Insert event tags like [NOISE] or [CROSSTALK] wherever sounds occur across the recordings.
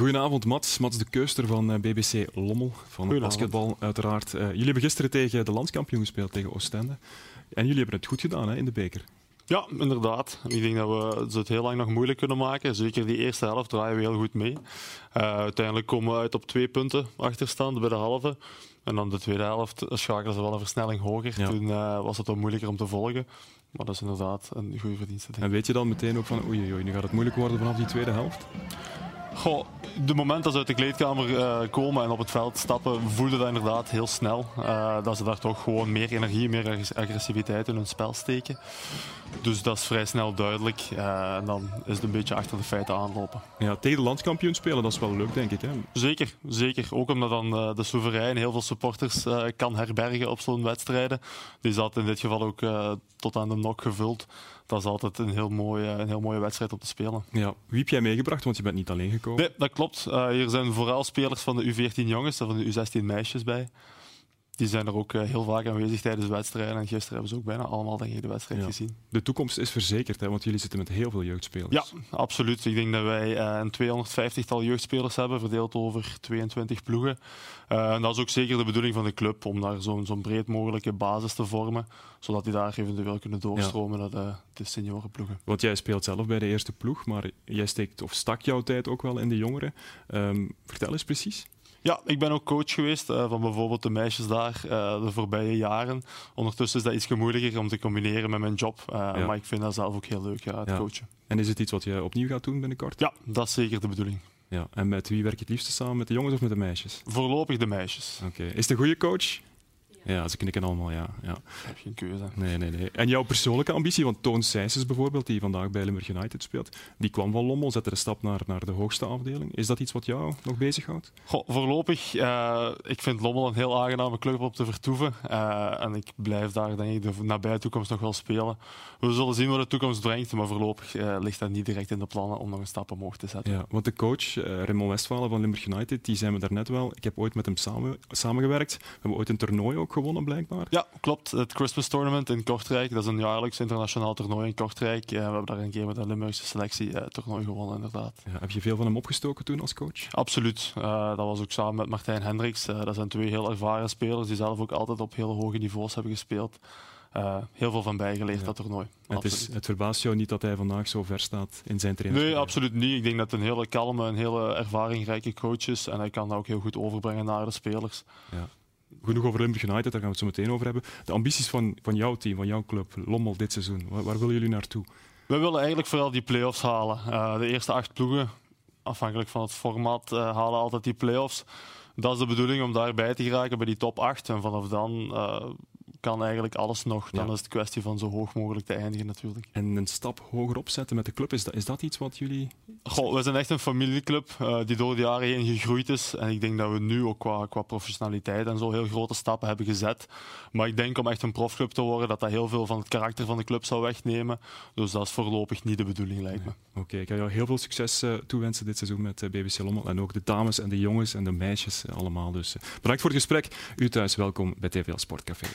Goedenavond Mats, Mats de Keuster van eh, BBC Lommel, van basketbal uiteraard. Uh, jullie hebben gisteren tegen de landskampioen gespeeld, tegen Oostende. En jullie hebben het goed gedaan hè, in de beker. Ja, inderdaad. Ik denk dat we het heel lang nog moeilijk kunnen maken. Zeker die eerste helft draaien we heel goed mee. Uh, uiteindelijk komen we uit op twee punten achterstand bij de halve. En dan de tweede helft schakelen ze wel een versnelling hoger. Toen uh, was het wat moeilijker om te volgen. Maar dat is inderdaad een goede verdienste. En weet je dan meteen ook van oei, oei, nu gaat het moeilijk worden vanaf die tweede helft? Goh, de moment dat ze uit de kleedkamer uh, komen en op het veld stappen, voelde dat inderdaad heel snel. Uh, dat ze daar toch gewoon meer energie, meer agressiviteit in hun spel steken. Dus dat is vrij snel duidelijk. Uh, en dan is het een beetje achter de feiten aanlopen. Ja, tegen de landskampioen spelen, dat is wel leuk, denk ik. Hè? Zeker, zeker. Ook omdat dan de soeverein heel veel supporters kan herbergen op zo'n wedstrijden. Die zat in dit geval ook tot aan de nok gevuld dat is altijd een heel, mooie, een heel mooie wedstrijd om te spelen. Ja. Wie heb jij meegebracht? Want je bent niet alleen gekomen. Nee, dat klopt. Uh, hier zijn vooral spelers van de U14 jongens en van de U16 meisjes bij die zijn er ook eh, heel vaak aanwezig tijdens wedstrijden. En gisteren hebben ze ook bijna allemaal denk ik, de wedstrijd gezien. De toekomst is verzekerd, hè, want jullie zitten met heel veel jeugdspelers. Ja, absoluut. Ik denk dat wij uh, een 250-tal jeugdspelers hebben, verdeeld over 22 ploegen. Uh, en dat is ook zeker de bedoeling van de club, om daar zo'n zo breed mogelijke basis te vormen, zodat die daar eventueel kunnen doorstromen naar de, de seniorenploegen. Want jij speelt zelf bij de eerste ploeg, maar jij steekt of stak jouw tijd ook wel in de jongeren. Um, vertel eens precies. Ja, ik ben ook coach geweest uh, van bijvoorbeeld de meisjes daar uh, de voorbije jaren. Ondertussen is dat iets moeilijker om te combineren met mijn job. Uh, ja. Maar ik vind dat zelf ook heel leuk, ja, het ja. coachen. En is het iets wat je opnieuw gaat doen binnenkort? Ja, dat is zeker de bedoeling. Ja. En met wie werk je het liefste samen? Met de jongens of met de meisjes? Voorlopig de meisjes. Oké. Is het een goede coach? Ja, ze knikken allemaal, ja. ja. Heb geen keuze. Nee, nee, nee. En jouw persoonlijke ambitie, want Toon Sijsens bijvoorbeeld, die vandaag bij Limburg United speelt, die kwam van Lommel, zette de stap naar, naar de hoogste afdeling. Is dat iets wat jou nog bezighoudt? Goh, voorlopig, uh, ik vind Lommel een heel aangename club om te vertoeven. Uh, en ik blijf daar denk ik de nabije toekomst nog wel spelen. We zullen zien wat de toekomst brengt, maar voorlopig uh, ligt dat niet direct in de plannen om nog een stap omhoog te zetten. Ja, want de coach, Raymond Westphalen van Limburg United, die zei me daarnet wel, ik heb ooit met hem samen, samengewerkt. We hebben ooit een toernooi ook gewonnen, blijkbaar. Ja, klopt. Het Christmas Tournament in Kortrijk. Dat is een jaarlijks internationaal toernooi in Kortrijk. Ja, we hebben daar een keer met de Limburgse selectie uh, toernooi gewonnen, inderdaad. Ja, heb je veel van hem opgestoken toen als coach? Absoluut. Uh, dat was ook samen met Martijn Hendricks. Dat zijn twee heel ervaren spelers die zelf ook altijd op heel hoge niveaus hebben gespeeld. heel veel van bijgeleerd, ja. dat toernooi. Het, is, het verbaast jou niet dat hij vandaag zo ver staat in zijn training? Nee, absoluut niet. Ik denk dat het een hele kalme en hele ervaringrijke coach is. En hij kan dat ook heel goed overbrengen naar de spelers. Ja genoeg over Limburg United, daar gaan we het zo meteen over hebben. De ambities van, van jouw team, van jouw club, Lommel dit seizoen, waar, willen jullie naartoe? We willen eigenlijk vooral die play-offs halen. Uh, de eerste acht ploegen, afhankelijk van het format, uh, halen altijd die play-offs. Dat is de bedoeling om daarbij te geraken bij die top 8. En vanaf dan uh, kan eigenlijk alles nog. Dan ja. is het kwestie van zo hoog mogelijk te eindigen natuurlijk. En een stap hoger opzetten met de club, is dat, is dat iets wat jullie... Goh, we zijn echt een familieclub uh, die door de jaren heen gegroeid is. En ik denk dat we nu ook qua, qua professionaliteit en zo heel grote stappen hebben gezet. Maar ik denk om echt een profclub te worden, dat dat heel veel van het karakter van de club zou wegnemen. Dus dat is voorlopig niet de bedoeling, lijkt me. Oké, okay, ik ga jou heel veel succes uh, toewensen dit seizoen met uh, BBC Lommel. En ook de dames en de jongens en de meisjes allemaal. Dus bedankt voor het gesprek. U thuis, welkom bij TVL Sportcafé.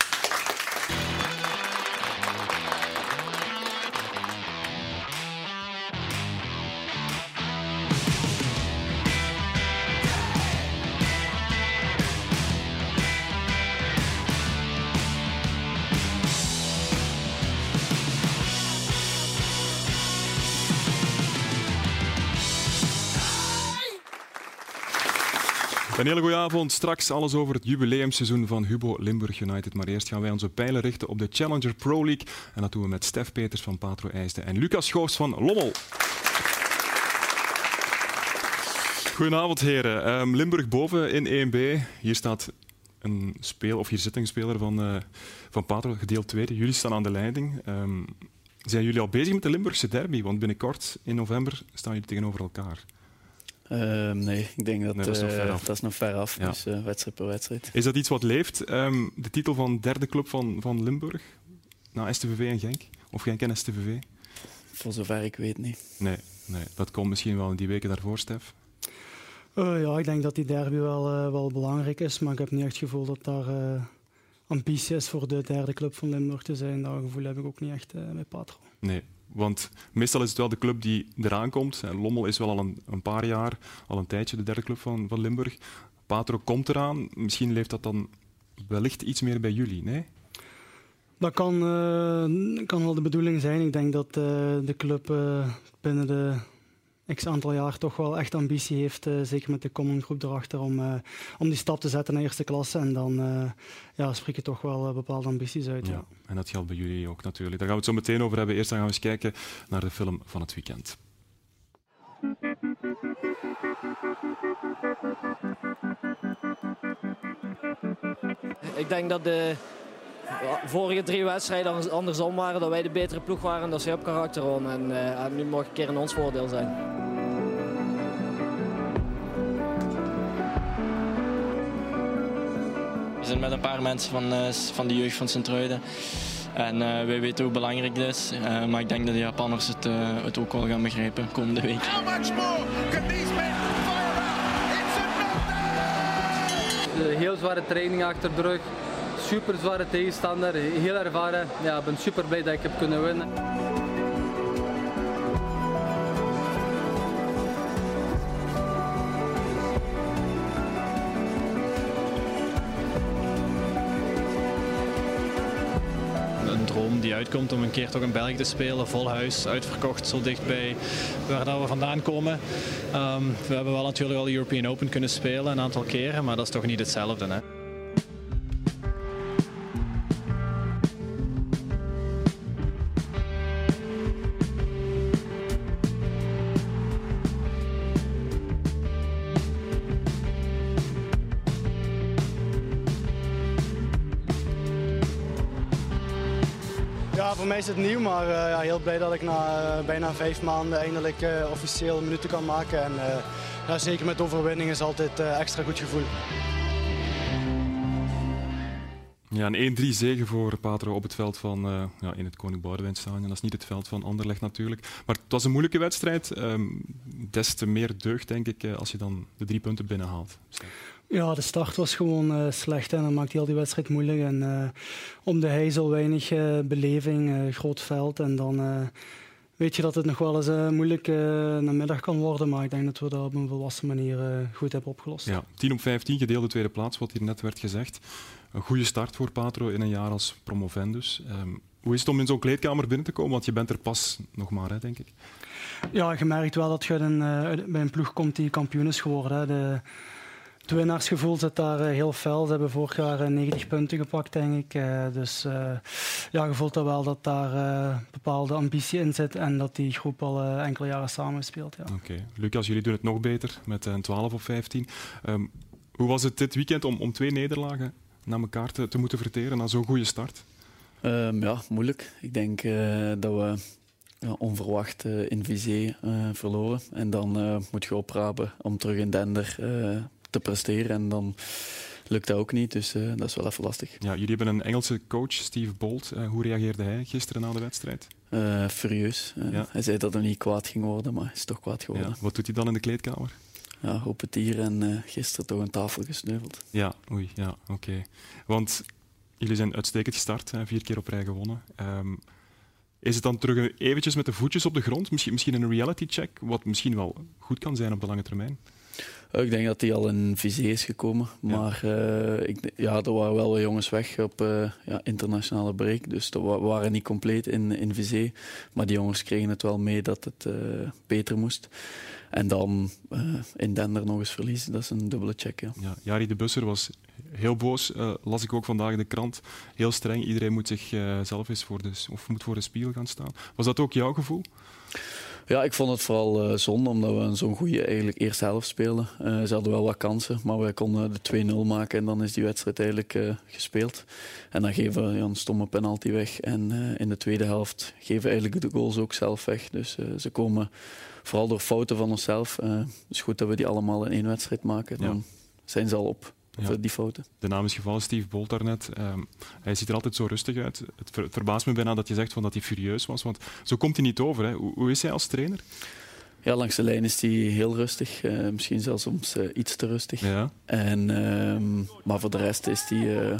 Een hele goede avond. Straks alles over het jubileumseizoen van Hubo Limburg United. Maar eerst gaan wij onze pijlen richten op de Challenger Pro League. En dat doen we met Stef Peters van Patro IJsden en Lucas Schoos van Lommel. Goedenavond, heren. Um, Limburg boven in 1B. Hier staat een speel, of hier zit een speler van, uh, van Patro, gedeeld tweede. Jullie staan aan de leiding. Um, zijn jullie al bezig met de Limburgse derby? Want binnenkort in november staan jullie tegenover elkaar. Uh, nee, ik denk dat, nee, dat, is uh, dat, is nog ver af. Ja. Dus uh, wedstrijd per wedstrijd. Is dat iets wat leeft? Um, de titel van derde club van, van Limburg? Na STVV en Genk? Of Genk en STVV? Voor zover ik weet niet. Nee, nee. dat komt misschien wel in die weken daarvoor, Stef. Uh, ja, ik denk dat die derby wel, wel belangrijk is. Maar ik heb niet echt het gevoel dat daar ambitie is voor de derde club van Limburg te zijn. Dat gevoel heb ik ook niet echt bij Patro. Nee, Want meestal is het wel de club die eraan komt. Lommel is wel al een, een paar jaar, al een tijdje de derde club van, van Limburg. Patro komt eraan. Misschien leeft dat dan wellicht iets meer bij jullie, nee? Dat kan, uh, kan wel de bedoeling zijn. Ik denk dat uh, de club uh, binnen de x aantal jaar toch wel echt ambitie heeft, zeker met de common groep erachter, om, om die stap te zetten naar eerste klasse. En dan ja, spreken toch wel bepaalde ambities uit. Ja. ja. En dat geldt bij jullie ook natuurlijk. Daar gaan we het zo meteen over hebben. Eerst gaan we eens kijken naar de film van het weekend. Ik denk dat de vorige drie wedstrijden andersom waren, dat wij de betere ploeg waren en dat ze op karakter hadden. En, uh, en nu mag een keer in ons voordeel zijn. We zijn met een paar mensen van, uh, van de jeugd van Sint-Truiden. En uh, wij weten hoe belangrijk dit is. Uh, maar ik denk dat de Japanners het, uh, het ook wel gaan begrijpen komende week. Heel zware training achter de rug super zware tegenstander, heel ervaren. Ja, ik ben super blij dat ik heb kunnen winnen. Een droom die uitkomt om een keer toch in België te spelen, vol huis, uitverkocht, zo dichtbij waar dat we vandaan komen. Um, we hebben wel natuurlijk al de European Open kunnen spelen een aantal keren, maar dat is toch niet hetzelfde. Hè? Is het nieuw, maar uh, ja, heel blij dat ik na uh, bijna vijf maanden eindelijk uh, officieel minuten kan maken. En ja, zeker met overwinning is altijd extra goed gevoel. Ja, een 1-3 zegen voor Patro op het veld van ja, in het Koning Boudewijnstadion. Dat is niet het veld van Anderlecht natuurlijk. Maar het was een moeilijke wedstrijd. Um, des te meer deugd, denk ik, als je dan de drie punten binnenhaalt. Ja, de start was gewoon uh, slecht en dat maakt heel die wedstrijd moeilijk. En uh, om de heizel weinig uh, beleving, groot veld. En dan weet je dat het nog wel eens moeilijk namiddag kan worden. Maar ik denk dat we dat op een volwassen manier goed hebben opgelost. Ja, 10 op 15, gedeelde tweede plaats, wat hier net werd gezegd. Een goede start voor Patro in een jaar als promovendus. Um, hoe is het om in zo'n kleedkamer binnen te komen? Want je bent er pas nog maar, hè, denk ik. Ja, je merkt wel dat je een, bij een ploeg komt die kampioen is geworden. Hè. De, het winnaarsgevoel zit daar eh, heel fel. Ze hebben vorig jaar 90 eh, punten gepakt, denk ik. Eh, dus ja, je voelt dat wel dat daar bepaalde ambitie in zit en dat die groep al enkele jaren samen speelt. Ja. Oké. Okay. Lucas, jullie doen het nog beter met een 12 of 15. Um, hoe was het dit weekend om, om twee nederlagen naar elkaar te, te moeten verteren na zo'n goede start? Um, ja, moeilijk. Ik denk dat we ja, onverwacht in Vizé verloren. En dan moet je oprapen om terug in Dender te presteren. En dan lukt dat ook niet, dus uh, dat is wel even lastig. Ja, jullie hebben een Engelse coach, Steve Bolt. Uh, hoe reageerde hij gisteren na de wedstrijd? Uh, furieus. Ja. Hij zei dat hij niet kwaad ging worden, maar is toch kwaad geworden. Ja. Wat doet hij dan in de kleedkamer? Ja, op het hier en gisteren toch een tafel gesneuveld. Ja, oei, ja, oké. Okay. Want jullie zijn uitstekend gestart, vier keer op rij gewonnen. Um, is het dan terug eventjes met de voetjes op de grond? Misschien, misschien een reality check, wat misschien wel goed kan zijn op de lange termijn? Ik denk dat hij al in visé is gekomen. Maar uh, ik, ja, er waren wel wat jongens weg op uh, ja, internationale break. Dus we waren niet compleet in, in visé. Maar die jongens kregen het wel mee dat het uh, beter moest. En dan in Dender nog eens verliezen, dat is een dubbele check. Ja. Ja, Jari de Busser was heel boos, las ik ook vandaag in de krant. Heel streng, iedereen moet zichzelf eens voor de, of moet voor de spiegel gaan staan. Was dat ook jouw gevoel? Ja, ik vond het vooral uh, zonde omdat we zo'n goede eigenlijk eerste helft spelen. Uh, ze hadden wel wat kansen, maar wij konden de 2-0 maken en dan is die wedstrijd eigenlijk uh, gespeeld. En dan geven we ja, een stomme penalty weg en in de tweede helft geven we eigenlijk de goals ook zelf weg. Dus ze komen vooral door fouten van onszelf. het is goed dat we die allemaal in één wedstrijd maken. Dan zijn ze al op ja. die fouten. De naam is gevallen, Steve Bolt daarnet. Um, hij ziet er altijd zo rustig uit. Het, ver, verbaast me bijna dat je zegt van dat hij furieus was, want zo komt hij niet over. Hè. Hoe, hoe, is hij als trainer? Ja, langs de lijn is hij heel rustig. Uh, misschien zelfs soms uh, iets te rustig. Ja. En, uh, maar voor de rest is hij... Uh,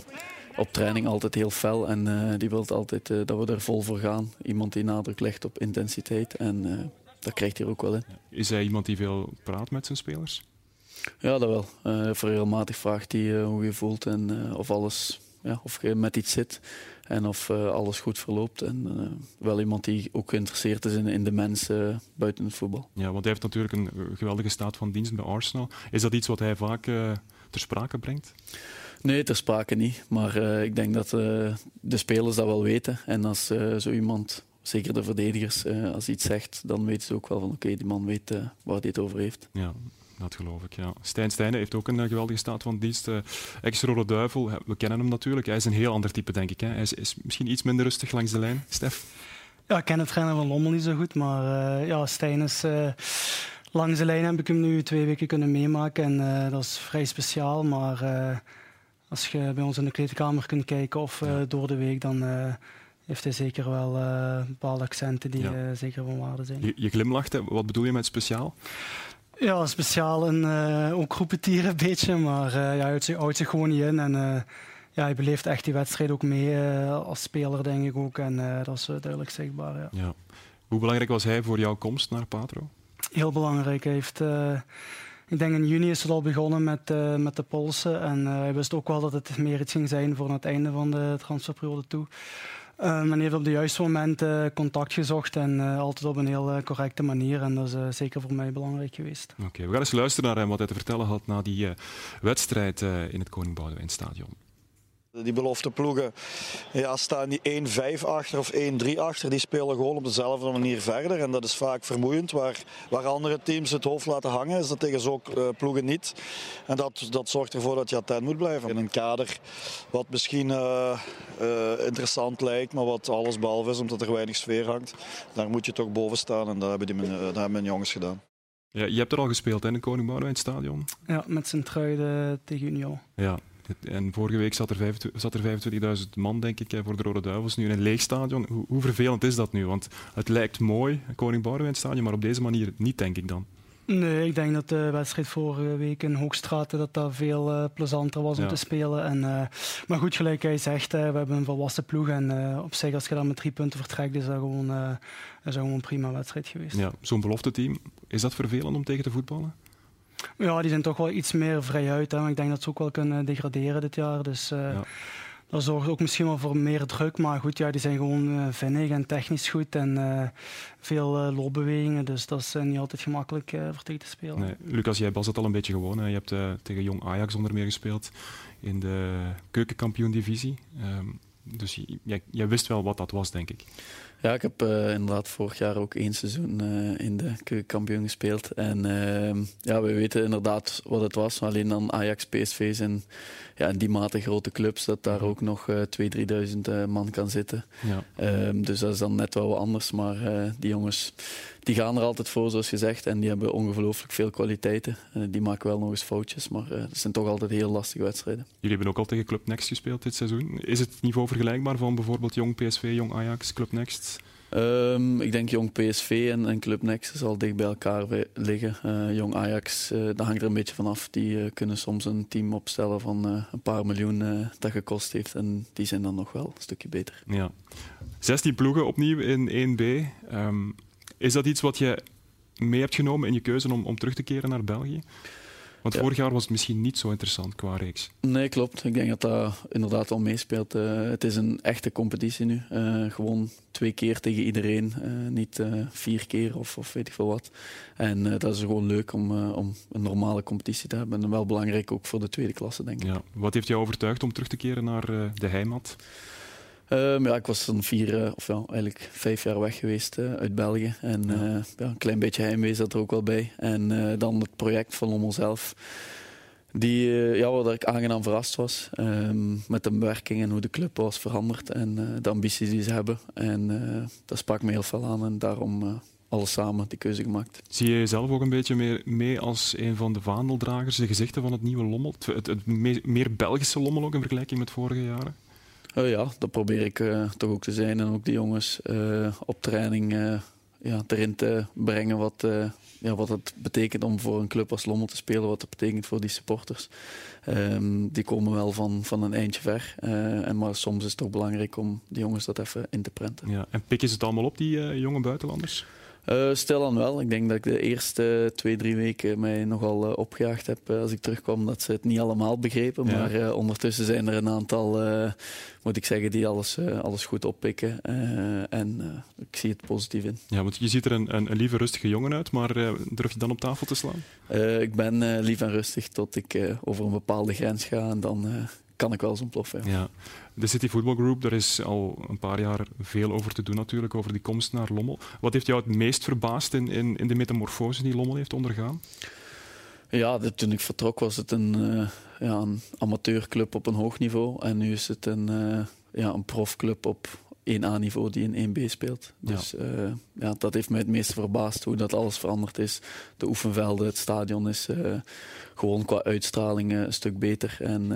op training altijd heel fel en die wil altijd dat we er vol voor gaan. Iemand die nadruk legt op intensiteit en dat krijgt hij ook wel in. Is hij iemand die veel praat met zijn spelers? Ja, dat wel. Uh, regelmatig vraagt hij hoe je voelt en of alles, ja, of je met iets zit. En of uh, alles goed verloopt. En uh, wel iemand die ook geïnteresseerd is in, in de mensen uh, buiten het voetbal. Ja, want hij heeft natuurlijk een geweldige staat van dienst bij Arsenal. Is dat iets wat hij vaak ter sprake brengt? Nee, ter sprake niet. Maar ik denk dat de spelers dat wel weten. En als zo iemand, zeker de verdedigers, als iets zegt, dan weten ze ook wel van oké, okay, die man weet waar hij het over heeft. Ja, dat geloof ik, ja. Stijn Stijnen heeft ook een uh, geweldige staat van dienst. Uh, Ex-Rode Duivel, we kennen hem natuurlijk. Hij is een heel ander type, denk ik. Hè. Hij is, is, misschien iets minder rustig langs de lijn. Stef? Ja, ik ken het trainer van Lommel niet zo goed, maar uh, ja, Stijn is... langs de lijn heb ik hem nu twee weken kunnen meemaken en dat is vrij speciaal. Maar als je bij ons in de kleedkamer kunt kijken of ja. door de week, dan heeft hij zeker wel bepaalde accenten die ja. zeker van waarde zijn. Je, je glimlacht, wat bedoel je met speciaal? Ja, speciaal en uh, ook groepetieren een beetje, maar uh, ja, hij houdt zich gewoon niet in. En uh, ja, hij beleeft echt die wedstrijd ook mee als speler, denk ik ook. En dat is duidelijk zichtbaar. Ja. ja. Hoe belangrijk was hij voor jouw komst naar Patro? Heel belangrijk. Hij heeft, ik denk in juni is het al begonnen met, met de polsen. En hij wist ook wel dat het meer iets ging zijn voor het einde van de transferperiode toe. Uh, men heeft op de juiste moment uh, contact gezocht en uh, altijd op een heel correcte manier. En dat is zeker voor mij belangrijk geweest. Oké, we gaan eens luisteren naar hem wat hij te vertellen had na die wedstrijd in het Koning Boudewijn Stadion. Die belofte ploegen ja, staan die 1-5 achter of 1-3 achter. Die spelen gewoon op dezelfde manier verder. En dat is vaak vermoeiend. Waar, waar andere teams het hoofd laten hangen, is dat tegen zo'n uh, ploegen niet. En dat, dat zorgt ervoor dat je attent moet blijven. In een kader wat misschien uh, uh, interessant lijkt, maar wat alles behalve is omdat er weinig sfeer hangt. Daar moet je toch boven staan en dat hebben, die, dat hebben mijn jongens gedaan. Ja, je hebt er al gespeeld in het Koning Boudewijn Stadion? Ja, met zijn truiden tegen Union. Ja, en vorige week zat er, zat er 25.000 man, denk ik, voor de Rode Duivels. Nu in een leeg stadion. Hoe, hoe, vervelend is dat nu? Want het lijkt mooi, Koning Boudewijn stadion, maar op deze manier niet, denk ik dan. Nee, ik denk dat de wedstrijd vorige week in Hoogstraten dat dat veel uh, plezanter was om te spelen. En, uh, maar goed, gelijk hij zegt, uh, we hebben een volwassen ploeg. En op zich, als je dan met drie punten vertrekt, is dat gewoon, is dat gewoon een prima wedstrijd geweest. Ja, Zo'n belofte team, is dat vervelend om tegen te voetballen? Ja, die zijn toch wel iets meer vrijuit. Hè. Ik denk dat ze ook wel kunnen degraderen dit jaar. Dus uh, ja. dat zorgt ook misschien wel voor meer druk. Maar goed, ja, die zijn gewoon uh, vinnig en technisch goed. En uh, veel loopbewegingen. Dus dat is niet altijd gemakkelijk voor tegen te spelen. Nee. Lucas, jij was het al een beetje gewoon. Hè. Je hebt tegen Jong Ajax onder meer gespeeld in de keukenkampioen-divisie. Um, dus jij, jij wist wel wat dat was, denk ik. Ja, ik heb uh, inderdaad vorig jaar ook één seizoen uh, in de kampioen gespeeld. En uh, ja, we weten inderdaad wat het was. Alleen dan Ajax, PSV zijn ja, in die mate grote clubs dat daar ook nog uh, 2.000, 3.000 man kan zitten. Ja. Ehm, dus dat is dan net wel wat anders. Maar die jongens die gaan er altijd voor, zoals gezegd. En die hebben ongelooflijk veel kwaliteiten. die maken wel nog eens foutjes, maar het zijn toch altijd heel lastige wedstrijden. Jullie hebben ook al tegen Club Next gespeeld dit seizoen. Is het niveau vergelijkbaar van bijvoorbeeld Jong PSV, Jong Ajax, Club Next? Um, ik denk Jong PSV en, en Club Next zal dicht bij elkaar liggen. Uh, Jong Ajax, uh, dat hangt er een beetje vanaf. Die uh, kunnen soms een team opstellen van een paar miljoen dat gekost heeft. En die zijn dan nog wel een stukje beter. Ja. 16 ploegen opnieuw in 1B. Um, ehm, is dat iets wat je mee hebt genomen in je keuze om, om terug te keren naar België? Want vorig jaar was het misschien niet zo interessant qua reeks. Nee, klopt. Ik denk dat dat inderdaad wel meespeelt. Uh, het is een echte competitie nu. Uh, gewoon twee keer tegen iedereen. Uh, niet vier keer of, of, weet ik veel wat. En dat is gewoon leuk om, om een normale competitie te hebben. En wel belangrijk ook voor de tweede klasse, denk ik. Ja. Wat heeft jou overtuigd om terug te keren naar de heimat? Um, ja, ik was dan vier, uh, of ja, eigenlijk vijf jaar weg geweest uh, uit België. En ja. Uh, ja, een klein beetje heimwee zat er ook wel bij. En dan het project van Lommel zelf. Die, ja, waar ik aangenaam verrast was. Um, met de bewerking en hoe de club was veranderd. En de ambities die ze hebben. En dat sprak me heel veel aan. En daarom alles samen die keuze gemaakt. Zie je jezelf ook een beetje meer mee als een van de vaandeldragers, de gezichten van het nieuwe Lommel? Het, het, het meer Belgische Lommel ook in vergelijking met vorige jaren? Uh, ja, dat probeer ik uh, toch ook te zijn. En ook de jongens uh, op training ja, erin te brengen wat, ja, wat het betekent om voor een club als Lommel te spelen, wat het betekent voor die supporters. Ehm, die komen wel van, van een eindje ver. en maar soms is het toch belangrijk om die jongens dat even in te prenten. Ja, en pikken ze het allemaal op, die jonge buitenlanders? Uh, stil dan wel. Ik denk dat ik de eerste twee, drie weken mij nogal uh, opgejaagd heb uh, als ik terugkwam. Dat ze het niet allemaal begrepen. Ja. Maar ondertussen zijn er een aantal, moet ik zeggen, die alles, alles goed oppikken. en ik zie het positief in. Ja, want je ziet er een, een, een lieve, rustige jongen uit. Maar durf je dan op tafel te slaan? ik ben lief en rustig tot ik over een bepaalde grens ga. En dan kan ik wel eens ontploffen. Ja. ja. De City Football Group, daar is al een paar jaar veel over te doen natuurlijk, over die komst naar Lommel. Wat heeft jou het meest verbaasd in, in, de metamorfose die Lommel heeft ondergaan? Ja, toen ik vertrok was het een, uh, ja, een amateurclub op een hoog niveau. En nu is het een, uh, ja, een profclub op 1A-niveau die in 1B speelt. Dus ja. Uh, ja. dat heeft mij het meest verbaasd hoe dat alles veranderd is. De oefenvelden, het stadion is gewoon qua uitstraling een stuk beter. En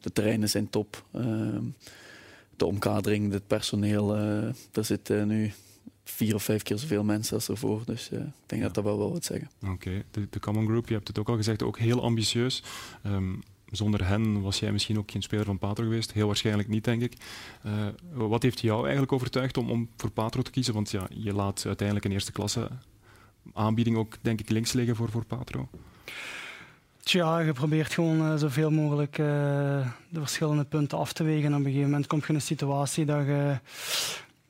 de terreinen zijn top. de omkadering, het personeel, er zitten nu vier of vijf keer zoveel mensen als ervoor. Dus ik denk ja. dat dat wel wel wat zeggen. Oké, de, de, Common Group, je hebt het ook al gezegd, ook heel ambitieus. Um, zonder hen was jij misschien ook geen speler van Patro geweest. Heel waarschijnlijk niet, denk ik. Uh, wat heeft jou eigenlijk overtuigd om, om voor Patro te kiezen? Want ja, je laat uiteindelijk een eerste klasse aanbieding ook, denk ik, links liggen voor, voor Patro. Tja, je probeert gewoon uh, zoveel mogelijk uh, de verschillende punten af te wegen. En op een gegeven moment kom je in een situatie dat je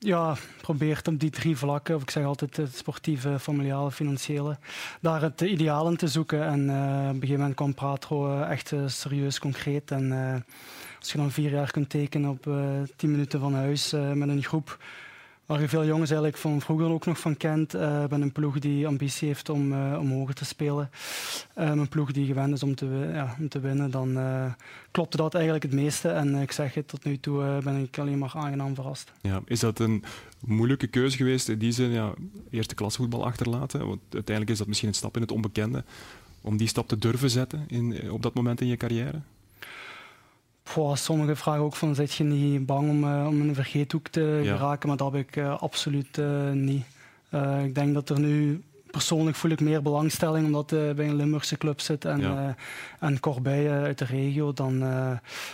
ja, probeert op die drie vlakken, of ik zeg altijd het sportieve, familiale, financiële, daar het ideaal in te zoeken. En uh, op een gegeven moment kwam Pratro uh, echt uh, serieus concreet. En als je dan vier jaar kunt tekenen op tien minuten van huis met een groep waar je veel jongens eigenlijk van vroeger ook nog van kent. Uh, ben een ploeg die ambitie heeft om, uh, om hoger te spelen. Uh, een ploeg die gewend is om te, ja, om te winnen. Dan klopte dat eigenlijk het meeste. En ik zeg het, tot nu toe ben ik alleen maar aangenaam verrast. Ja, is dat een moeilijke keuze geweest in die zin? Ja, eerste klasse voetbal achterlaten. Want uiteindelijk is dat misschien een stap in het onbekende. Om die stap te durven zetten in, op dat moment in je carrière? Goh, sommige vragen ook van, zit je niet bang om, uh, om in een vergeethoek te geraken? Maar dat heb ik uh, absoluut uh, niet. ik denk dat er nu, persoonlijk voel ik meer belangstelling omdat ik bij een Limburgse club zit en, ja. en Corbeil uit de regio dan,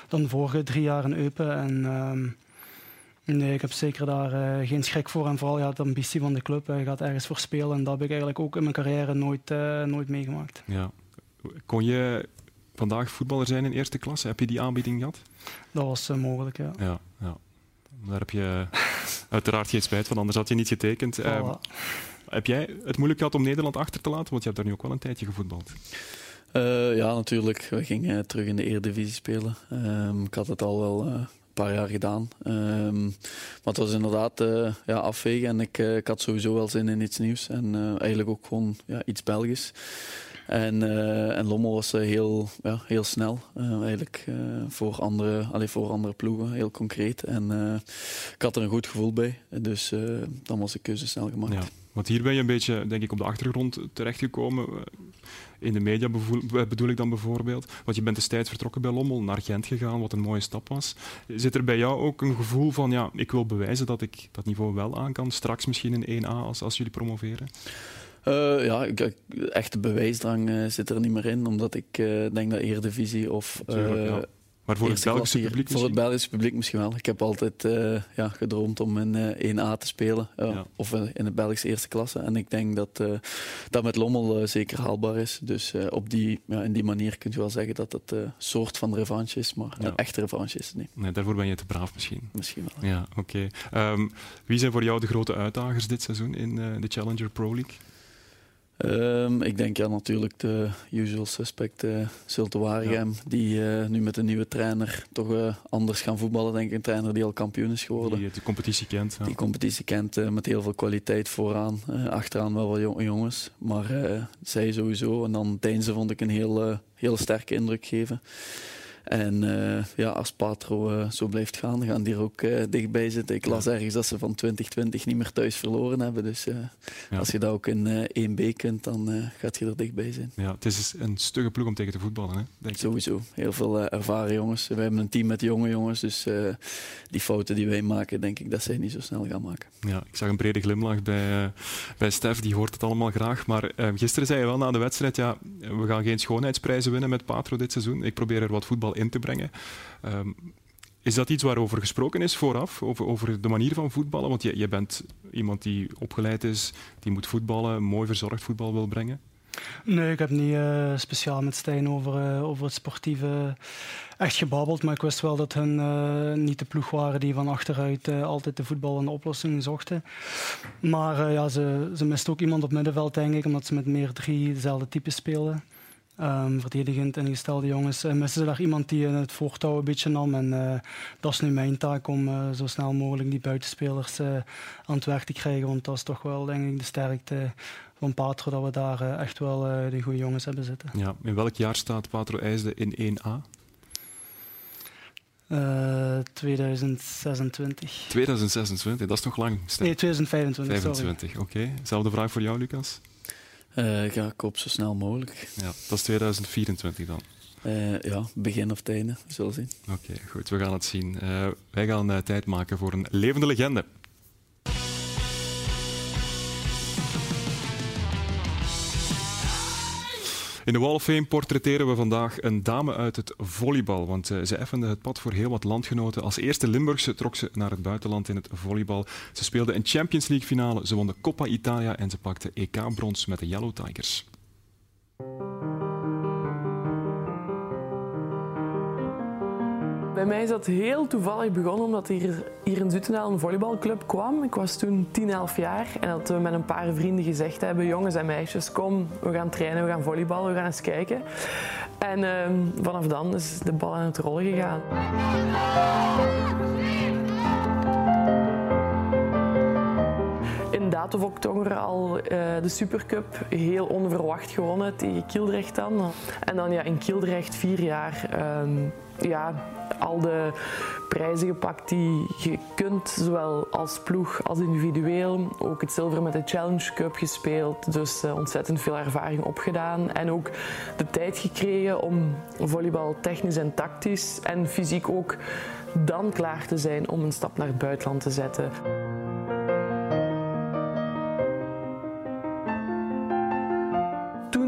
dan de vorige drie jaar in Eupen. En, ehm, nee, ik heb zeker daar geen schrik voor. En vooral ja, de ambitie van de club. Je gaat ergens voor spelen en dat heb ik eigenlijk ook in mijn carrière nooit, nooit meegemaakt. Ja. Kon je vandaag voetballer zijn in eerste klasse. Heb je die aanbieding gehad? Dat was uh, mogelijk, ja. ja. ja. Daar heb je uiteraard geen spijt van, anders had je niet getekend. Voilà. Uh, heb jij het moeilijk gehad om Nederland achter te laten? Want je hebt daar nu ook wel een tijdje gevoetbald. Uh, ja, natuurlijk. We gingen terug in de Eredivisie spelen. Ehm, ik had het al wel een paar jaar gedaan. Um, maar het was inderdaad uh, ja, afwegen en ik, uh, ik had sowieso wel zin in iets nieuws. En eigenlijk ook gewoon ja, iets Belgisch. En, uh, en Lommel was uh, heel, ja, heel snel, uh, eigenlijk voor, andere, allee, voor andere ploegen, heel concreet. En ik had er een goed gevoel bij, dus dan was de keuze snel gemaakt. Ja, want hier ben je een beetje, denk ik, op de achtergrond terechtgekomen. In de media bedoel ik dan bijvoorbeeld. Want je bent destijds vertrokken bij Lommel, naar Gent gegaan, wat een mooie stap was. Zit er bij jou ook een gevoel van, ja, ik wil bewijzen dat ik dat niveau wel aan kan, straks misschien in 1A als, als jullie promoveren? Uh, ja, echte bewijsdrang uh, zit er niet meer in, omdat ik uh, denk dat Eredivisie of... Ja. Maar voor het Belgische publiek misschien? Voor het Belgische publiek misschien wel. Ik heb altijd ja, gedroomd om in 1A te spelen, ja. of in de Belgische eerste klasse. En ik denk dat dat met Lommel zeker haalbaar is. Dus op die, ja, in die manier kun je wel zeggen dat het een soort van revanche is, maar een echte revanche is het niet. Nee, daarvoor ben je te braaf misschien. Misschien wel. Ja, oké. Okay. Um, wie zijn voor jou de grote uitdagers dit seizoen in de Challenger Pro League? Um, ik denk ja, natuurlijk de usual suspect uh, Zulte Waregem, ja. die uh, nu met een nieuwe trainer toch uh, anders gaan voetballen. Denk ik, een trainer die al kampioen is geworden. Die de competitie kent. Ja. Die competitie kent met heel veel kwaliteit vooraan. achteraan wel wat jongens, maar zij sowieso. En dan Deinze vond ik een heel, heel sterke indruk geven. En ja, als Patro zo blijft gaan, dan gaan die er ook dichtbij zitten. Ik las ergens dat ze van 2020 niet meer thuis verloren hebben. Dus als je dat ook in 1B kunt, dan gaat je er dichtbij zijn. Ja, het is een stugge ploeg om tegen te voetballen. Hè, denk Sowieso. Heel veel ervaren jongens. We hebben een team met jonge jongens, dus die fouten die wij maken, denk ik dat zij niet zo snel gaan maken. Ja, ik zag een brede glimlach bij, bij Stef, die hoort het allemaal graag. Maar gisteren zei je wel na de wedstrijd, ja, we gaan geen schoonheidsprijzen winnen met Patro dit seizoen. Ik probeer er wat voetbal in te brengen. Ehm, is dat iets waarover gesproken is vooraf, over, over de manier van voetballen? Want je, je bent iemand die opgeleid is, die moet voetballen, mooi verzorgd voetbal wil brengen. Nee, ik heb niet uh, speciaal met Stijn over, uh, over het sportieve echt gebabbeld. Maar ik wist wel dat hun uh, niet de ploeg waren die van achteruit altijd de voetballende oplossing zochten. Maar ja, ze, ze mist ook iemand op middenveld, denk ik, omdat ze met meer drie dezelfde types speelden. Um, verdedigend ingestelde jongens. Uh, missen ze daar iemand die het voortouw een beetje nam. En uh, dat is nu mijn taak om zo snel mogelijk die buitenspelers aan het werk te krijgen. Want dat is toch wel denk ik de sterkte van Patro, dat we daar echt wel de goede jongens hebben zitten. Ja, in welk jaar staat Patro IJsde in 1A? 2026. 2026, dat is nog lang. Nee, 2025. 25, oké. Okay. Zelfde vraag voor jou, Lucas? Uh, ga ik op zo snel mogelijk. Ja, dat is 2024 dan. Uh, ja, begin of het einde, we zullen zien. Oké, goed, we gaan het zien. Uh, wij gaan tijd maken voor een levende legende. In de Wall of Fame portretteren we vandaag een dame uit het volleybal. Want uh, ze effende het pad voor heel wat landgenoten. Als eerste Limburgse trok ze naar het buitenland in het volleybal. Ze speelde een Champions League finale, ze won de Coppa Italia en ze pakte EK-brons met de Yellow Tigers. Bij mij is dat heel toevallig begonnen omdat hier, hier in Zutenaal een volleybalclub kwam. Ik was toen 10, 11 jaar en dat we met een paar vrienden gezegd hebben: jongens en meisjes, kom, we gaan trainen, we gaan volleyballen, we gaan eens kijken. En uh, vanaf dan is de bal aan het rollen gegaan. In of oktober al uh, de Supercup heel onverwacht gewonnen tegen Kildrecht dan. En dan ja, in Kildrecht vier jaar um, ja, al de prijzen gepakt die je kunt, zowel als ploeg als individueel. Ook het zilver met de Challenge Cup gespeeld, dus uh, ontzettend veel ervaring opgedaan. En ook de tijd gekregen om volleybal technisch en tactisch en fysiek ook dan klaar te zijn om een stap naar het buitenland te zetten.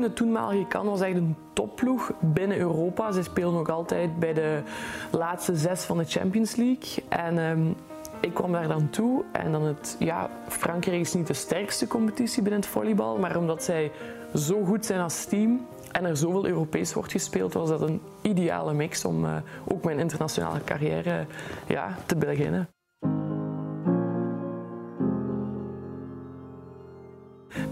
De toenmalige kan was echt een topploeg binnen Europa. Ze spelen nog altijd bij de laatste zes van de Champions League. En um, ik kwam daar dan toe en dan het, ja, Frankrijk is niet de sterkste competitie binnen het volleybal, maar omdat zij zo goed zijn als team en er zoveel Europees wordt gespeeld, was dat een ideale mix om uh, ook mijn internationale carrière ja, te beginnen.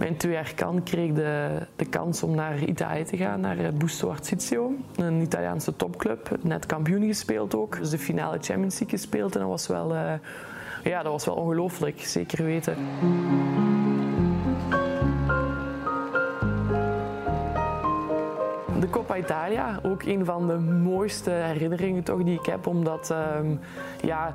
Mijn twee jaar kan kreeg de, de kans om naar Italië te gaan, naar Busto Arsizio, een Italiaanse topclub. Net kampioen gespeeld ook, dus de finale Champions League gespeeld en dat was wel, uh, ja, dat was wel ongelooflijk, zeker weten. De Coppa Italia, ook een van de mooiste herinneringen toch die ik heb, omdat um, ja,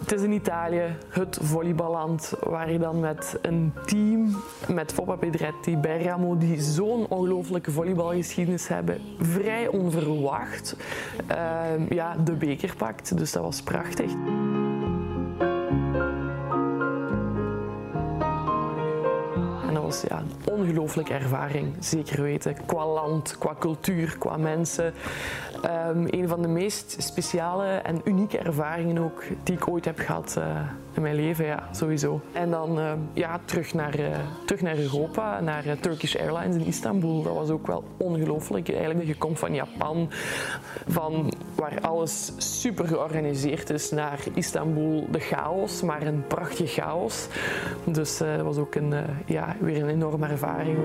het is in Italië het volleyballand waar je dan met een team, met Foppa Pedretti, Bergamo, die zo'n ongelooflijke volleybalgeschiedenis hebben, vrij onverwacht uh, ja, de beker pakt. Dus dat was prachtig. Ja, een ongelooflijke ervaring, zeker weten. Qua land, qua cultuur, qua mensen. Um, een van de meest speciale en unieke ervaringen ook die ik ooit heb gehad uh, mijn leven, ja, sowieso. En dan uh, ja, terug, naar, uh, terug naar Europa, naar Turkish Airlines in Istanbul. Dat was ook wel ongelooflijk. Eigenlijk, je komt van Japan, van waar alles super georganiseerd is, naar Istanbul, de chaos, maar een prachtige chaos. Dus dat was ook een, ja, weer een enorme ervaring.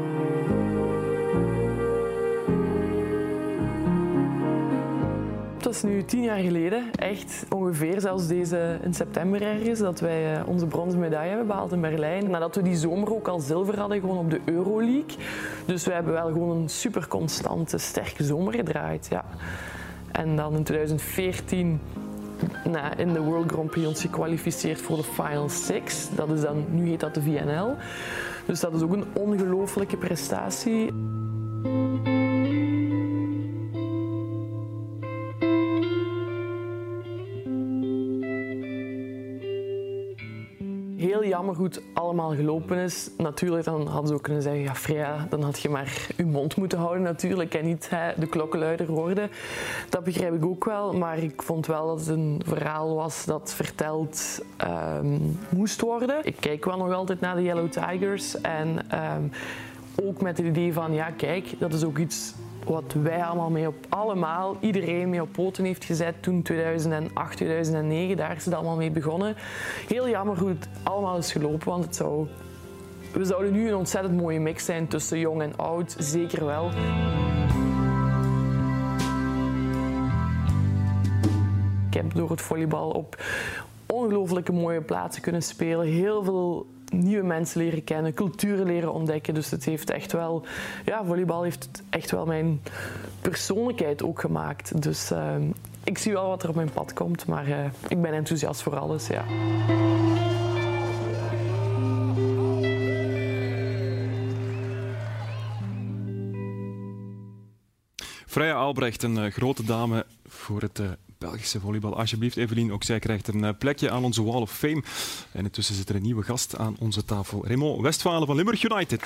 Dat is nu tien jaar geleden, echt ongeveer zelfs deze in september ergens, dat wij eh, onze bronzen medaille hebben behaald in Berlijn. Nadat we die zomer ook al zilver hadden gewoon op de Euroleague. Dus we hebben wel gewoon een super constante, sterke zomer gedraaid. Ja. En dan in 2014 nou, in de World Grand Prix gekwalificeerd voor de Final Six. Dat is dan, nu heet dat de VNL. Dus dat is ook een ongelooflijke prestatie. Het allemaal gelopen is. Natuurlijk, dan hadden ze ook kunnen zeggen, ja Freya, dan had je maar je mond moeten houden natuurlijk en niet hè, de klokkenluider worden. Dat begrijp ik ook wel, maar ik vond wel dat het een verhaal was dat verteld ehm, moest worden. Ik kijk wel nog altijd naar de Yellow Tigers en ehm, ook met het idee van, ja kijk, dat is ook iets wat wij allemaal mee op, allemaal, iedereen mee op poten heeft gezet toen 2008, 2009, daar is het allemaal mee begonnen. Heel jammer hoe het allemaal is gelopen, want het zou, we zouden nu een ontzettend mooie mix zijn tussen jong en oud, zeker wel. Ik heb door het volleybal op ongelooflijke mooie plaatsen kunnen spelen. Heel veel nieuwe mensen leren kennen, culturen leren ontdekken. Dus het heeft echt wel, ja, volleybal heeft echt wel mijn persoonlijkheid ook gemaakt. Dus uh, ik zie wel wat er op mijn pad komt, maar uh, ik ben enthousiast voor alles. Ja. Freya Albrecht, een uh, grote dame voor het Belgische volleybal. Alsjeblieft, Evelien, ook zij krijgt een eh, plekje aan onze Wall of Fame. En intussen zit er een nieuwe gast aan onze tafel. Raymond Westfalen van Limburg United.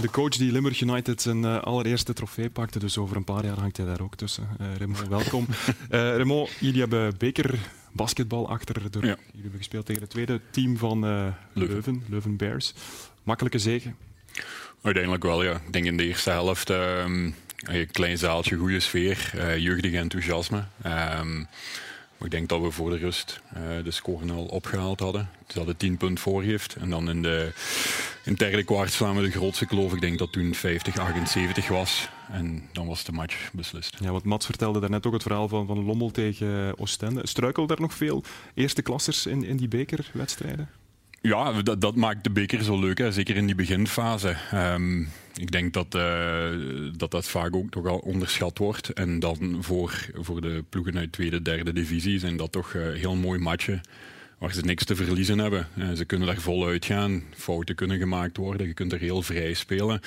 De coach die Limburg United zijn uh, allereerste trofee pakte, dus over een paar jaar hangt hij daar ook tussen. Uh, Raymond, welkom. Uh, [LAUGHS] Raymond, jullie hebben beker basketbal achter de rug. Ja. Jullie hebben gespeeld tegen het tweede team van Leuven. Leuven, Leuven Bears. Makkelijke zegen? Uiteindelijk wel, ja. Ik denk in de eerste helft... Ehm, een klein zaaltje, goede sfeer, uh, jeugdig enthousiasme. Um, ik denk dat we voor de rust uh, de score al opgehaald hadden. Ze hadden 10 punten voorgift. En dan in, de, in het derde kwart slaan we de grootste kloof. Ik denk dat toen 50-78 was. En dan was de match beslist. Ja, want Mats vertelde daarnet ook het verhaal van, van Lommel tegen Oostende. Struikelde er nog veel eerste klassers in, in die bekerwedstrijden? Ja, dat, dat, maakt de beker zo leuk, hè. zeker in die beginfase. Um, ik denk dat, uh, dat dat vaak ook toch al onderschat wordt. En dan voor, voor de ploegen uit tweede, derde divisie zijn dat toch uh, heel mooi matchen waar ze niks te verliezen hebben. Uh, ze kunnen daar voluit gaan, fouten kunnen gemaakt worden, je kunt er heel vrij spelen.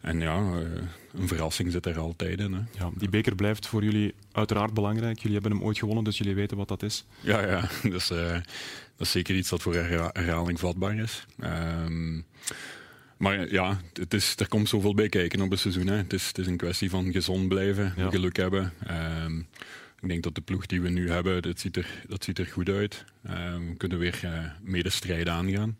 En ja, een verrassing zit er altijd in. Hè. Ja, die beker blijft voor jullie uiteraard belangrijk. Jullie hebben hem ooit gewonnen, dus jullie weten wat dat is. Ja, ja. [LAUGHS] Dus, dat is zeker iets dat voor herhaling vatbaar is. Um, maar ja, het is, er komt zoveel bij kijken op een seizoen. Hè. Het, is, het is een kwestie van gezond blijven, ja. geluk hebben. Um, ik denk dat de ploeg die we nu hebben, dat ziet er, dat ziet er goed uit. Um, we kunnen weer uh, medestrijden aangaan.